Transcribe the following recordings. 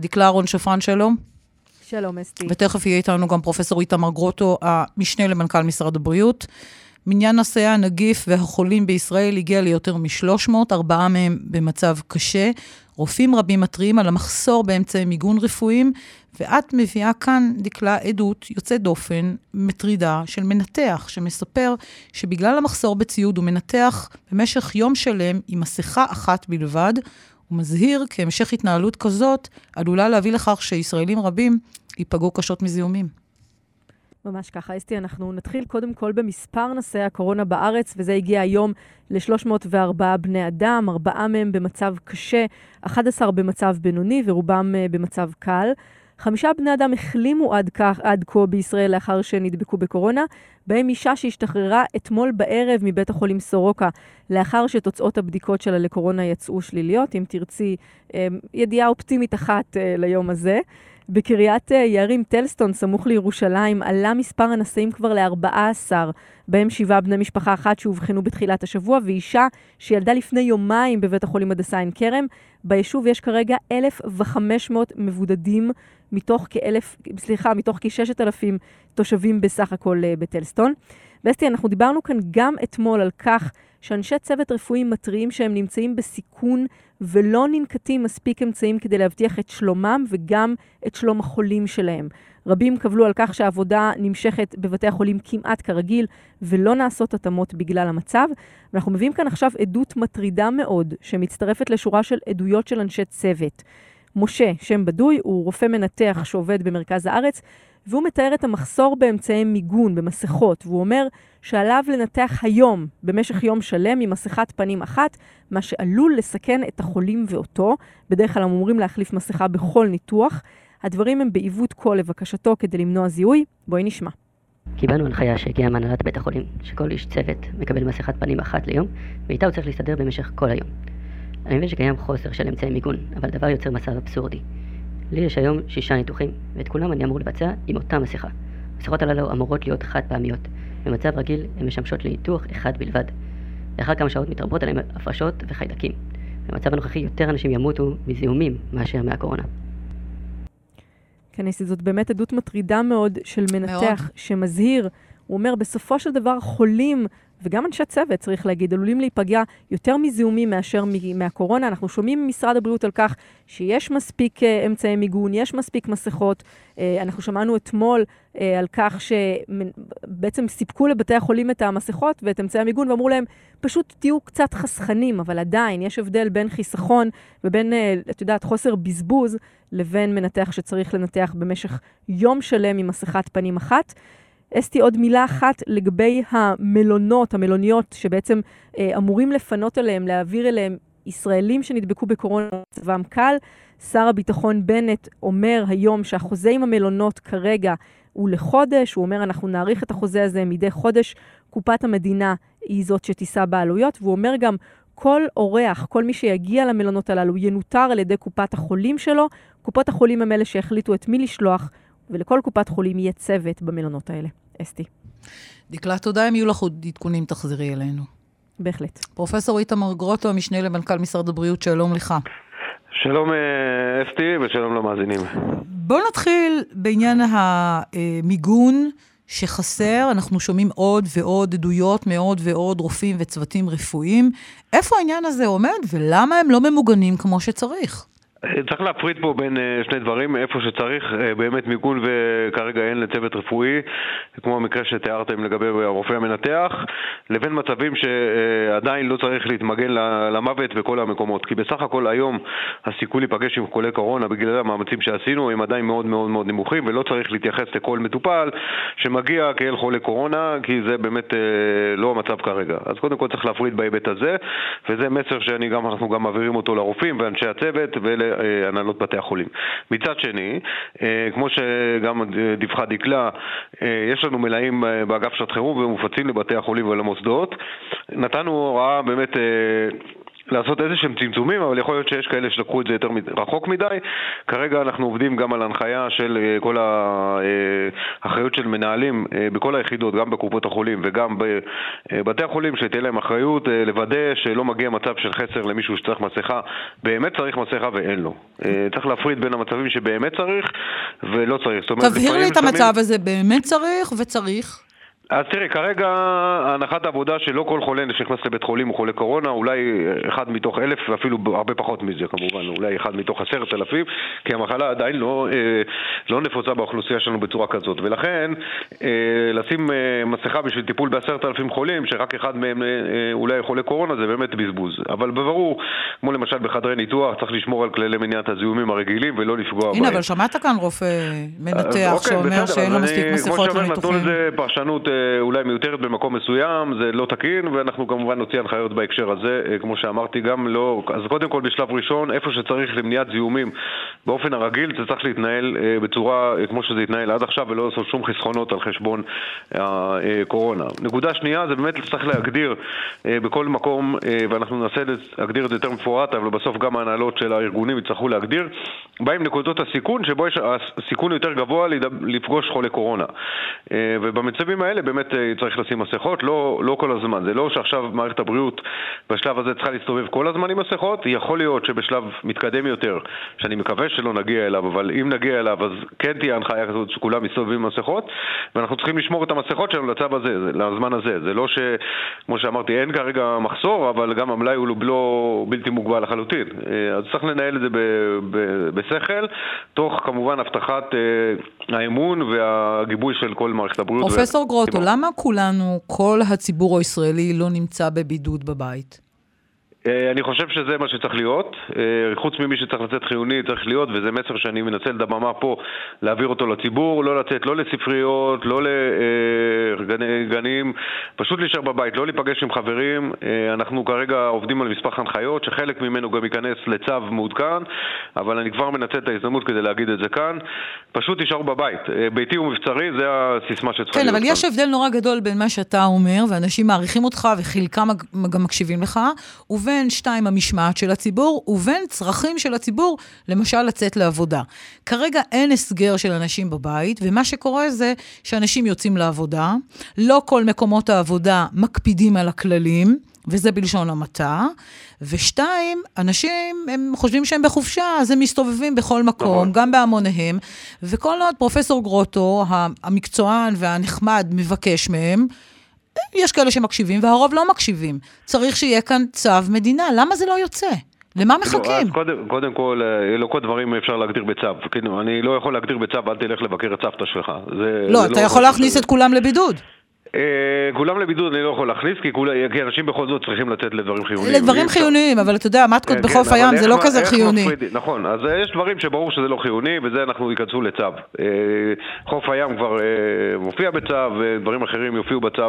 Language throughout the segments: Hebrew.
דקלה אהרון שפרן, שלום. שלום, אסתי. ותכף יהיה איתנו גם פרופסור איתמר גרוטו, המשנה למנכ"ל משרד הבריאות. מניין נשאי הנגיף והחולים בישראל הגיע ליותר מ-300, ארבעה מהם במצב קשה. רופאים רבים מתריעים על המחסור באמצעי מיגון רפואיים, ואת מביאה כאן, דקלה, עדות יוצאת דופן, מטרידה, של מנתח, שמספר שבגלל המחסור בציוד הוא מנתח במשך יום שלם עם מסכה אחת בלבד. הוא מזהיר כי המשך התנהלות כזאת עלולה להביא לכך שישראלים רבים ייפגעו קשות מזיהומים. ממש ככה, אסתי, אנחנו נתחיל קודם כל במספר נשאי הקורונה בארץ, וזה הגיע היום ל-304 בני אדם, ארבעה מהם במצב קשה, 11 במצב בינוני ורובם uh, במצב קל. חמישה בני אדם החלימו עד, כך, עד כה בישראל לאחר שנדבקו בקורונה, בהם אישה שהשתחררה אתמול בערב מבית החולים סורוקה, לאחר שתוצאות הבדיקות שלה לקורונה יצאו שליליות. אם תרצי, אה, ידיעה אופטימית אחת אה, ליום הזה. בקריית אה, יערים טלסטון, סמוך לירושלים, עלה מספר הנשאים כבר ל-14, בהם שבעה בני משפחה אחת שאובחנו בתחילת השבוע, ואישה שילדה לפני יומיים בבית החולים הדסה עין כרם. ביישוב יש כרגע 1,500 מבודדים מתוך כאלף, סליחה, מתוך כ-6,000 תושבים בסך הכל אה, בטלסטון. ואסתי, אנחנו דיברנו כאן גם אתמול על כך שאנשי צוות רפואי מתריעים שהם נמצאים בסיכון ולא ננקטים מספיק אמצעים כדי להבטיח את שלומם וגם את שלום החולים שלהם. רבים קבלו על כך שהעבודה נמשכת בבתי החולים כמעט כרגיל ולא נעשות התאמות בגלל המצב. ואנחנו מביאים כאן עכשיו עדות מטרידה מאוד שמצטרפת לשורה של עדויות של אנשי צוות. משה, שם בדוי, הוא רופא מנתח שעובד במרכז הארץ, והוא מתאר את המחסור באמצעי מיגון, במסכות, והוא אומר שעליו לנתח היום, במשך יום שלם, עם מסכת פנים אחת, מה שעלול לסכן את החולים ואותו. בדרך כלל אמורים להחליף מסכה בכל ניתוח. הדברים הם בעיוות קול לבקשתו כדי למנוע זיהוי. בואי נשמע. קיבלנו הנחיה שהגיעה מהנהלת בית החולים, שכל איש צוות מקבל מסכת פנים אחת ליום, ואיתה הוא צריך להסתדר במשך כל היום. אני מבין שקיים חוסר של אמצעי מיגון, אבל הדבר יוצר מצב אבסורדי. לי יש היום שישה ניתוחים, ואת כולם אני אמור לבצע עם אותה מסכה. המסכות הללו אמורות להיות חד פעמיות. במצב רגיל הן משמשות לניתוח אחד בלבד. לאחר כמה שעות מתרבות עליהם הפרשות וחיידקים. במצב הנוכחי יותר אנשים ימותו מזיהומים מאשר מהקורונה. כן, ניסי, זאת באמת עדות מטרידה מאוד של מנתח מאוד. שמזהיר. הוא אומר, בסופו של דבר חולים וגם אנשי צוות, צריך להגיד, עלולים להיפגע יותר מזיהומים מאשר מהקורונה. אנחנו שומעים ממשרד הבריאות על כך שיש מספיק uh, אמצעי מיגון, יש מספיק מסכות. Uh, אנחנו שמענו אתמול uh, על כך שבעצם סיפקו לבתי החולים את המסכות ואת אמצעי המיגון ואמרו להם, פשוט תהיו קצת חסכנים, אבל עדיין יש הבדל בין חיסכון ובין, את יודעת, חוסר בזבוז, לבין מנתח שצריך לנתח במשך יום שלם עם מסכת פנים אחת. אסתי, עוד מילה אחת לגבי המלונות, המלוניות, שבעצם אה, אמורים לפנות אליהם, להעביר אליהם ישראלים שנדבקו בקורונה מצבם קל. שר הביטחון בנט אומר היום שהחוזה עם המלונות כרגע הוא לחודש, הוא אומר אנחנו נאריך את החוזה הזה מדי חודש, קופת המדינה היא זאת שתישא בעלויות, והוא אומר גם כל אורח, כל מי שיגיע למלונות הללו ינוטר על ידי קופת החולים שלו, קופות החולים הם אלה שהחליטו את מי לשלוח ולכל קופת חולים יהיה צוות במלונות האלה. אסתי. דקלה, תודה. אם יהיו לך עוד עדכונים, תחזרי אלינו. בהחלט. פרופסור איתמר גרוטו, המשנה למנכ"ל משרד הבריאות, שלום לך. שלום אה, אסתי ושלום למאזינים. בואו נתחיל בעניין המיגון שחסר. אנחנו שומעים עוד ועוד עדויות מעוד ועוד רופאים וצוותים רפואיים. איפה העניין הזה עומד ולמה הם לא ממוגנים כמו שצריך? צריך להפריד פה בין אה, שני דברים, איפה שצריך אה, באמת מיגון וכרגע אין לצוות רפואי, כמו המקרה שתיארתם לגבי הרופא המנתח, לבין מצבים שעדיין לא צריך להתמגן למוות בכל המקומות. כי בסך הכל היום הסיכוי להיפגש עם חולי קורונה בגלל המאמצים שעשינו הם עדיין מאוד מאוד מאוד נמוכים ולא צריך להתייחס לכל מטופל שמגיע כאל חולה קורונה, כי זה באמת אה, לא המצב כרגע. אז קודם כל צריך להפריד בהיבט הזה, וזה מסר שאנחנו גם מעבירים אותו לרופאים ואנשי הצוות ול... הנהלות בתי החולים. מצד שני, אה, כמו שגם דיווחה דקלה, אה, יש לנו מלאים אה, באגף שעת חירום ומופצים לבתי החולים ולמוסדות. נתנו הוראה באמת לעשות איזה שהם צמצומים, אבל יכול להיות שיש כאלה שלקחו את זה יותר רחוק מדי. כרגע אנחנו עובדים גם על הנחיה של אה, כל האחריות של מנהלים בכל היחידות, גם בקופות החולים וגם בבתי החולים, שתהיה להם אחריות לוודא שלא מגיע מצב של חסר למישהו שצריך מסכה, באמת צריך מסכה ואין לו. צריך להפריד בין המצבים שבאמת צריך ולא צריך. תבהיר לי את המצב הזה, באמת צריך וצריך. אז תראי, כרגע הנחת העבודה שלא כל חולה שנכנס לבית חולים הוא חולה קורונה, אולי אחד מתוך אלף, ואפילו הרבה פחות מזה כמובן, אולי אחד מתוך עשרת אלפים, כי המחלה עדיין לא, אה, לא נפוצה באוכלוסייה שלנו בצורה כזאת. ולכן, אה, לשים אה, מסכה בשביל טיפול בעשרת אלפים חולים, שרק אחד מהם אולי חולה קורונה, זה באמת בזבוז. אבל בברור, כמו למשל בחדרי ניתוח, צריך לשמור על כללי מניעת הזיהומים הרגילים ולא לפגוע בהם. הנה, אבל שמעת כאן רופא מנתח אוקיי, שאומר שאין לו מספיק מסכות לניתוחים. אולי מיותרת במקום מסוים, זה לא תקין, ואנחנו כמובן נוציא הנחיות בהקשר הזה, אה, כמו שאמרתי, גם לא... אז קודם כל בשלב ראשון, איפה שצריך למניעת זיהומים באופן הרגיל, זה צריך להתנהל אה, בצורה אה, כמו שזה התנהל עד עכשיו, ולא לעשות שום חסכונות על חשבון הקורונה. נקודה שנייה, זה באמת צריך להגדיר בכל מקום, ואנחנו ננסה להגדיר את זה יותר מפורט, אבל בסוף גם ההנהלות של הארגונים יצטרכו להגדיר, בהם נקודות הסיכון, שבו יש הסיכון יותר גבוה לפגוש חולי קורונה. ובמצבים האלה באמת אה, צריך לשים מסכות, לא, לא כל הזמן. זה לא שעכשיו מערכת הבריאות בשלב הזה צריכה להסתובב כל הזמן עם מסכות, יכול להיות שבשלב מתקדם יותר, שאני מקווה שלא נגיע אליו, אבל אם נגיע אליו אז כן תהיה הנחיה כזאת שכולם מסתובבים עם מסכות, ואנחנו צריכים לשמור את המסכות שלנו לצו הזה, לזמן הזה. זה לא ש... כמו שאמרתי, אין כרגע מחסור, אבל גם המלאי הוא לא בלתי מוגבל לחלוטין. אה, אז צריך לנהל את זה ב, ב, בשכל, תוך כמובן הבטחת אה, האמון והגיבוי של כל מערכת הבריאות. פרופסור גרוטו, למה כולנו, כל הציבור הישראלי, לא נמצא בבידוד בבית? אה, אני חושב שזה מה שצריך להיות. אה, חוץ ממי שצריך לצאת חיוני, צריך להיות, וזה מסר שאני מנצל את הבמה פה להעביר אותו לציבור, לא לצאת לא לספריות, לא לגנים, אה, פשוט להישאר בבית, לא להיפגש עם חברים. אנחנו כרגע עובדים על מספר הנחיות, שחלק ממנו גם ייכנס לצו מעודכן, אבל אני כבר מנצל את ההזדמנות כדי להגיד את זה כאן. פשוט תישארו בבית. ביתי ומבצרי, זה הסיסמה שצריכה כן, להיות. כן, אבל יש הבדל נורא גדול בין מה שאתה אומר, ואנשים מעריכים אותך וחלקם גם מקשיבים לך, ובין... ובין שתיים, המשמעת של הציבור, ובין צרכים של הציבור, למשל לצאת לעבודה. כרגע אין הסגר של אנשים בבית, ומה שקורה זה שאנשים יוצאים לעבודה, לא כל מקומות העבודה מקפידים על הכללים. וזה בלשון המעטה. ושתיים, אנשים, הם חושבים שהם בחופשה, אז הם מסתובבים בכל מקום, נכון. גם בהמוניהם, וכל עוד פרופסור גרוטו, המקצוען והנחמד, מבקש מהם, יש כאלה שמקשיבים והרוב לא מקשיבים. צריך שיהיה כאן צו מדינה, למה זה לא יוצא? למה לא, מחכים? לא, קודם, קודם כל, אה, כל דברים אפשר להגדיר בצו. כאילו, אני לא יכול להגדיר בצו, אל תלך לבקר את סבתא שלך. זה, לא, זה אתה לא יכול להכניס את כולם לבידוד. אה, כולם לבידוד אני לא יכול להכניס, כי אנשים בכל זאת צריכים לצאת לדברים חיוניים. לדברים חיוניים, אבל אתה יודע, מתקות כן, בחוף כן, הים זה לא כזה חיוני. נכון, אז יש דברים שברור שזה לא חיוני, וזה אנחנו ייכנסו לצו. אה, חוף הים כבר אה, מופיע בצו, ודברים אחרים יופיעו בצו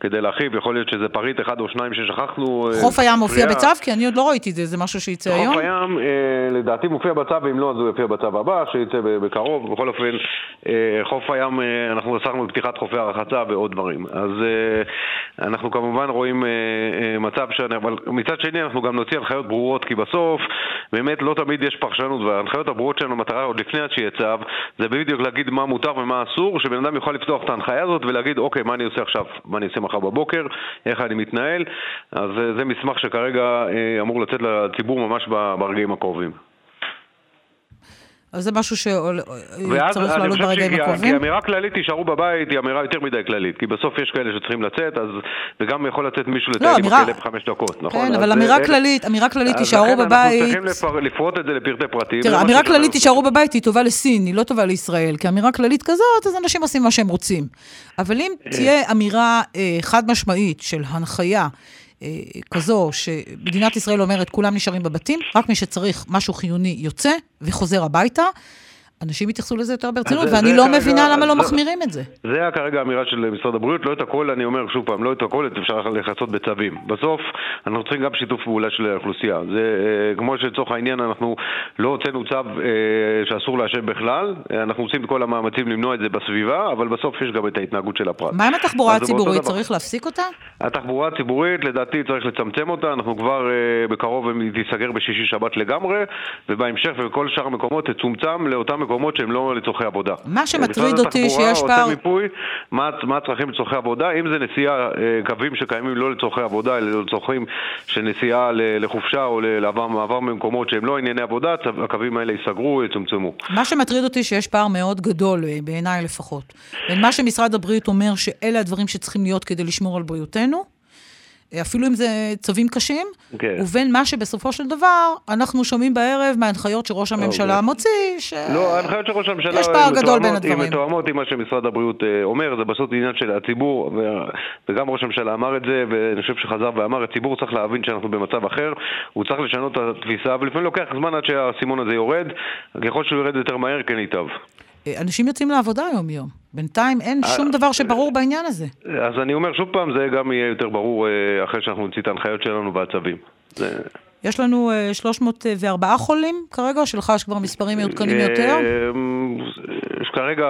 כדי להרחיב, יכול להיות שזה פריט אחד או שניים ששכחנו. חוף הים מופיע בצו? כי אני עוד לא ראיתי את זה, זה משהו שיצא היום? חוף הים לדעתי מופיע בצו, ואם לא אז הוא יופיע בצו הבא, שיצא בקרוב. בכל אופן, חוף הים, אנחנו עסקנו בפתיחת חופי הרחצה ועוד דברים. דברים. אז uh, אנחנו כמובן רואים uh, uh, מצב ש... אבל מצד שני אנחנו גם נוציא הנחיות ברורות, כי בסוף באמת לא תמיד יש פרשנות, וההנחיות הברורות שלנו, המטרה עוד לפני עד שיהיה צו, זה בדיוק להגיד מה מותר ומה אסור, שבן אדם יוכל לפתוח את ההנחיה הזאת ולהגיד, אוקיי, מה אני עושה עכשיו, מה אני עושה מחר בבוקר, איך אני מתנהל. אז זה מסמך שכרגע אמור לצאת לציבור ממש ברגעים הקרובים. אז זה משהו שצריך לעלות ברגעים הקרובים? כי אמירה כללית, תישארו בבית, היא אמירה יותר מדי כללית. כי בסוף יש כאלה שצריכים לצאת, אז... וגם יכול לצאת מישהו לטייל עם הכלב חמש דקות, נכון? כן, אבל אמירה כללית, אמירה כללית, תישארו בבית... אז לכן אנחנו צריכים לפרוט את זה לפרטי פרטים. תראה, אמירה כללית, תישארו בבית, היא טובה לסין, היא לא טובה לישראל. כי אמירה כללית כזאת, אז אנשים עושים מה שהם רוצים. אבל אם אה. תהיה אמירה אה, חד משמעית של הנחיה, אה, כזו שמדינת ישראל אומרת, כולם נשארים בבתים, רק מי שצריך משהו חיוני יוצא וחוזר הביתה. אנשים יתייחסו לזה יותר ברצינות, ואני לא כרגע, מבינה למה לא זה, מחמירים את זה. זה היה כרגע האמירה של משרד הבריאות, לא את הכל, אני אומר שוב פעם, לא את הכל אפשר לכסות בצווים. בסוף, אנחנו צריכים גם שיתוף פעולה של האוכלוסייה. זה אה, כמו שלצורך העניין אנחנו לא הוצאנו צו אה, שאסור לעשן בכלל, אנחנו עושים את כל המאמצים למנוע את זה בסביבה, אבל בסוף יש גם את ההתנהגות של הפרט. מה עם התחבורה הציבורית? צריך להפסיק אותה? התחבורה הציבורית, לדעתי צריך לצמצם אותה, אנחנו כבר אה, בקרוב תיסגר בשישי שבת לגמרי, ובהמשך ובכל שאר המקומות תצומצם לאותם מקומות שהם לא לצורכי עבודה. מה שמטריד אותי שיש פער... עושה מיפוי מה, מה הצרכים לצורכי עבודה, אם זה נסיעה, אה, קווים שקיימים לא לצורכי עבודה, אלא לצורכים של נסיעה לחופשה או למעבר ממקומות שהם לא ענייני עבודה, הקווים האלה ייסגרו, יצומצמו. מה שמטריד אותי שיש פער מאוד גדול, אה, בעיניי לפחות, בין מה שמשרד הבריאות אומר שאלה הדברים שצריכים להיות כדי לשמור על בריאותנו, אפילו אם זה צווים קשים, okay. כן. ובין מה שבסופו של דבר אנחנו שומעים בערב מההנחיות שראש הממשלה okay. אוקיי. מוציא, ש... לא, ההנחיות של ראש הממשלה... יש פער גדול בין הדברים. הן מתואמות עם מה שמשרד הבריאות אה, אומר, זה בסוף עניין של הציבור, וגם ראש הממשלה אמר את זה, ואני חושב שחזר ואמר, הציבור צריך להבין שאנחנו במצב אחר, הוא צריך לשנות את התפיסה, ולפעמים לוקח זמן עד שהאסימון הזה יורד, ככל שהוא יורד יותר מהר, כן ייטב. אנשים יוצאים לעבודה יום-יום. בינתיים אין אה, שום דבר שברור בעניין הזה. אז אני אומר שוב פעם, זה גם יהיה יותר ברור אה, אחרי שאנחנו נוציא את ההנחיות שלנו והצווים. זה... יש לנו 304 אה, חולים כרגע, או שלך יש כבר מספרים מעודכנים יותר? כרגע,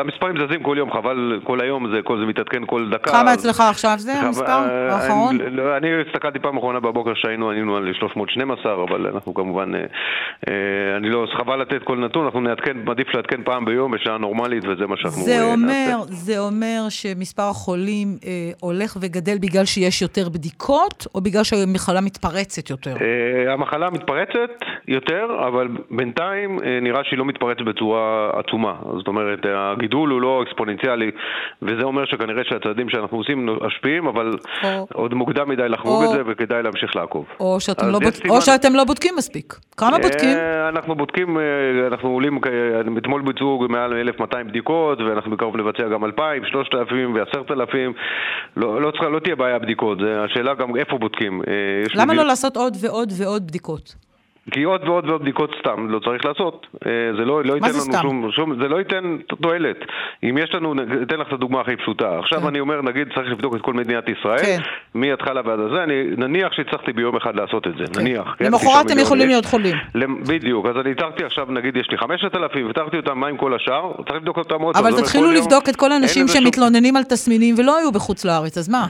המספרים זזים כל יום, חבל כל היום, זה, כל, זה מתעדכן כל דקה. כמה אצלך עכשיו זה המספר האחרון? אני, לא, אני הסתכלתי פעם אחרונה בבוקר שהיינו, היינו על 312, אבל אנחנו כמובן, אני לא, חבל לתת כל נתון, אנחנו נעדכן, מעדיף לעדכן פעם ביום בשעה נורמלית, וזה מה שאנחנו זה אומר. זה אומר שמספר החולים אה, הולך וגדל בגלל שיש יותר בדיקות, או בגלל שהמחלה מתפרצת יותר? המחלה מתפרצת יותר, אבל בינתיים נראה שהיא לא מתפרצת בצורה עצומה. זאת אומרת, הגידול הוא לא אקספוננציאלי, וזה אומר שכנראה שהצעדים שאנחנו עושים משפיעים, אבל או, עוד מוקדם מדי לחגוג את זה, וכדאי להמשיך לעקוב. או שאתם, לא, בוד... סימן... או שאתם לא בודקים מספיק. כמה uh, בודקים? אנחנו בודקים, uh, אנחנו עולים, אתמול ביצעו מעל 1,200 בדיקות, ואנחנו בקרוב לבצע גם 2,000, 3,000 ו-10,000. לא, לא, לא תהיה בעיה בדיקות, השאלה גם איפה בודקים. למה לא לעשות עוד ועוד עוד ועוד בדיקות. כי עוד ועוד ועוד בדיקות סתם לא צריך לעשות. אה, זה לא, לא ייתן לנו שום, שום, זה לא ייתן תועלת. אם יש לנו, אתן לך את הדוגמה הכי פשוטה. עכשיו כן. אני אומר, נגיד צריך לבדוק את כל מדינת ישראל, כן. מההתחלה ועד הזה, אני נניח שהצלחתי ביום אחד לעשות את זה, כן. נניח. כן, למחרת הם יכולים להיות חולים. בדיוק, אז אני הצלחתי עכשיו, נגיד יש לי 5,000, והתרתי אותם, מה עם כל השאר? צריך לבדוק אותם עוד. אבל תתחילו לבדוק את כל האנשים שמתלוננים על תסמינים ולא היו בחוץ לארץ, אז מה?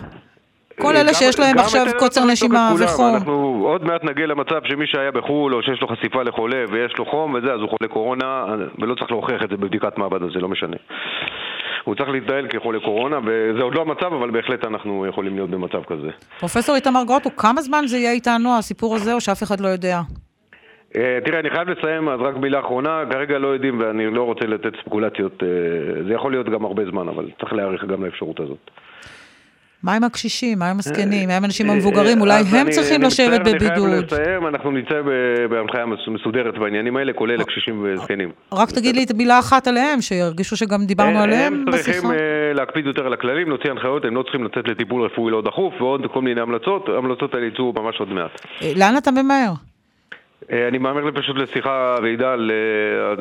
כל אלה שיש להם עכשיו קוצר נשימה וחום. אנחנו עוד מעט נגיע למצב שמי שהיה בחו"ל או שיש לו חשיפה לחולה ויש לו חום וזה, אז הוא חולה קורונה, ולא צריך להוכיח את זה בבדיקת מעבד, זה לא משנה. הוא צריך להתנהל כחולה קורונה, וזה עוד לא המצב, אבל בהחלט אנחנו יכולים להיות במצב כזה. פרופסור איתמר גרוטו, כמה זמן זה יהיה איתנו, הסיפור הזה, או שאף אחד לא יודע? אה, תראה, אני חייב לסיים, אז רק מילה אחרונה, כרגע לא יודעים ואני לא רוצה לתת ספקולציות, אה, זה יכול להיות גם הרבה זמן, אבל צריך להעריך גם לאפשרות הזאת. מה עם הקשישים? מה עם הזקנים? מה עם האנשים המבוגרים? אולי הם צריכים לשבת בבידוד. אני חייב לסיים, אנחנו נצא בהנחיה מסודרת בעניינים האלה, כולל הקשישים וזקנים. רק תגיד לי את המילה אחת עליהם, שירגישו שגם דיברנו עליהם בשיחה. הם צריכים אה, להקפיד יותר על הכללים, להוציא הנחיות, הם לא צריכים לצאת לטיפול רפואי לא דחוף, ועוד כל מיני המלצות, ההמלצות האלה יצאו ממש עוד מעט. אה, לאן אתה ממהר? אה, אני מאמר פשוט לשיחה ועידה על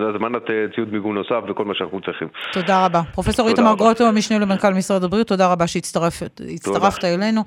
הזמנת אה, ציוד מיגון נוסף וכל מה שאנחנו צריכים. תודה רבה. פרופסור איתמר גרוטו, המשנה למנכ"ל משרד הבריאות, תודה רבה שהצטרפת אלינו.